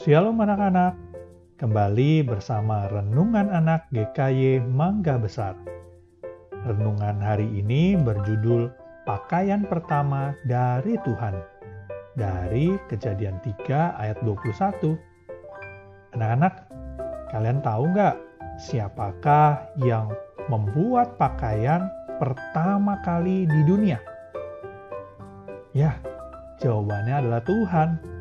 Shalom anak-anak, kembali bersama Renungan Anak GKY Mangga Besar. Renungan hari ini berjudul Pakaian Pertama dari Tuhan. Dari kejadian 3 ayat 21. Anak-anak, kalian tahu nggak siapakah yang membuat pakaian pertama kali di dunia? Ya, jawabannya adalah Tuhan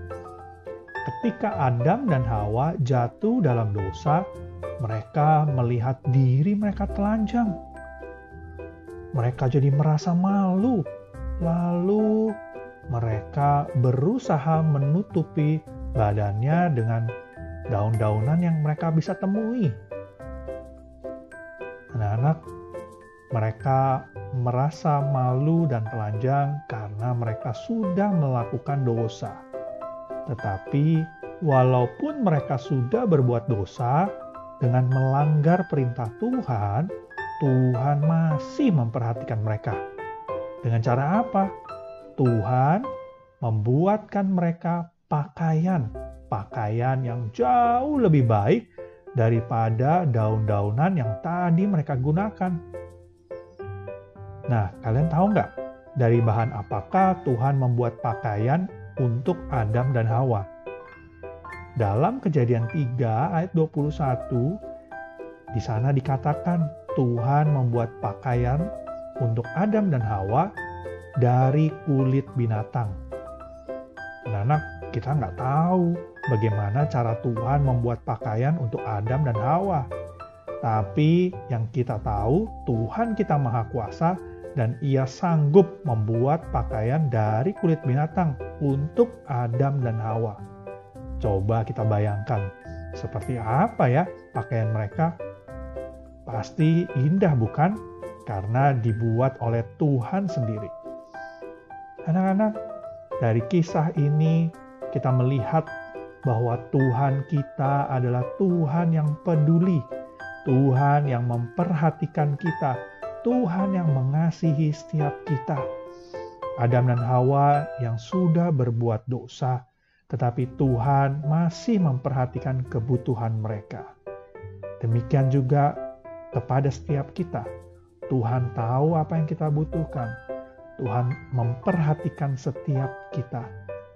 ketika Adam dan Hawa jatuh dalam dosa, mereka melihat diri mereka telanjang. Mereka jadi merasa malu, lalu mereka berusaha menutupi badannya dengan daun-daunan yang mereka bisa temui. Anak-anak, mereka merasa malu dan telanjang karena mereka sudah melakukan dosa tetapi walaupun mereka sudah berbuat dosa dengan melanggar perintah Tuhan, Tuhan masih memperhatikan mereka. Dengan cara apa? Tuhan membuatkan mereka pakaian, pakaian yang jauh lebih baik daripada daun-daunan yang tadi mereka gunakan. Nah, kalian tahu nggak dari bahan apakah Tuhan membuat pakaian untuk Adam dan Hawa. Dalam kejadian 3 ayat 21, di sana dikatakan Tuhan membuat pakaian untuk Adam dan Hawa dari kulit binatang. Anak-anak, kita nggak tahu bagaimana cara Tuhan membuat pakaian untuk Adam dan Hawa. Tapi yang kita tahu, Tuhan kita Maha Kuasa dan ia sanggup membuat pakaian dari kulit binatang untuk Adam dan Hawa. Coba kita bayangkan, seperti apa ya pakaian mereka? Pasti indah bukan? Karena dibuat oleh Tuhan sendiri. Anak-anak, dari kisah ini kita melihat bahwa Tuhan kita adalah Tuhan yang peduli, Tuhan yang memperhatikan kita, Tuhan yang mengasihi setiap kita. Adam dan Hawa yang sudah berbuat dosa, tetapi Tuhan masih memperhatikan kebutuhan mereka. Demikian juga kepada setiap kita. Tuhan tahu apa yang kita butuhkan. Tuhan memperhatikan setiap kita.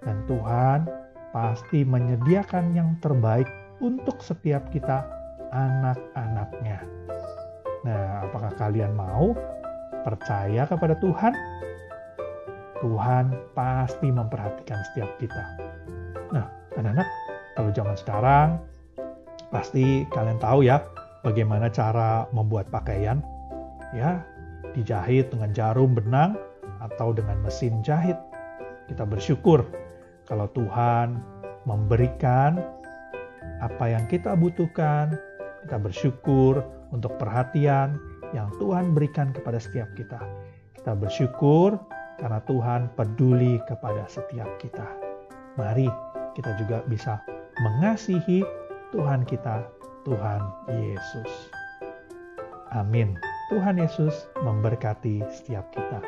Dan Tuhan pasti menyediakan yang terbaik untuk setiap kita anak-anaknya. Nah, apakah kalian mau percaya kepada Tuhan? Tuhan pasti memperhatikan setiap kita. Nah, anak-anak, kalau zaman sekarang, pasti kalian tahu ya bagaimana cara membuat pakaian. Ya, dijahit dengan jarum benang atau dengan mesin jahit. Kita bersyukur kalau Tuhan memberikan apa yang kita butuhkan. Kita bersyukur untuk perhatian yang Tuhan berikan kepada setiap kita. Kita bersyukur karena Tuhan peduli kepada setiap kita. Mari kita juga bisa mengasihi Tuhan kita, Tuhan Yesus. Amin. Tuhan Yesus memberkati setiap kita.